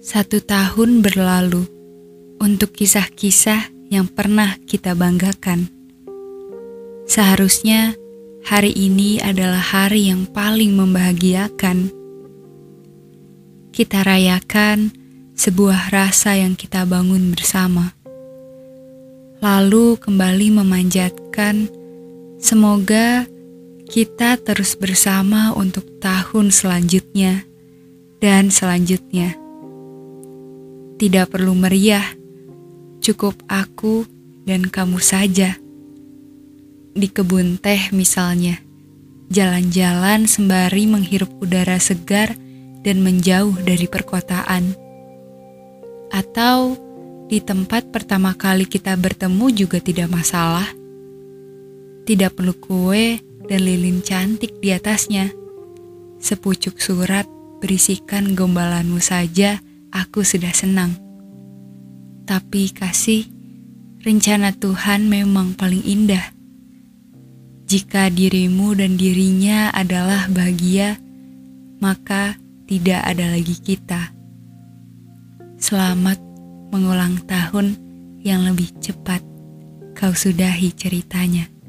Satu tahun berlalu untuk kisah-kisah yang pernah kita banggakan. Seharusnya hari ini adalah hari yang paling membahagiakan. Kita rayakan sebuah rasa yang kita bangun bersama. Lalu kembali memanjatkan, semoga kita terus bersama untuk tahun selanjutnya dan selanjutnya. Tidak perlu meriah, cukup aku dan kamu saja. Di kebun teh misalnya, jalan-jalan sembari menghirup udara segar dan menjauh dari perkotaan. Atau di tempat pertama kali kita bertemu juga tidak masalah. Tidak perlu kue dan lilin cantik di atasnya. Sepucuk surat berisikan gombalanmu saja, aku sudah senang. Tapi kasih, rencana Tuhan memang paling indah. Jika dirimu dan dirinya adalah bahagia, maka tidak ada lagi kita. Selamat mengulang tahun yang lebih cepat kau sudahi ceritanya.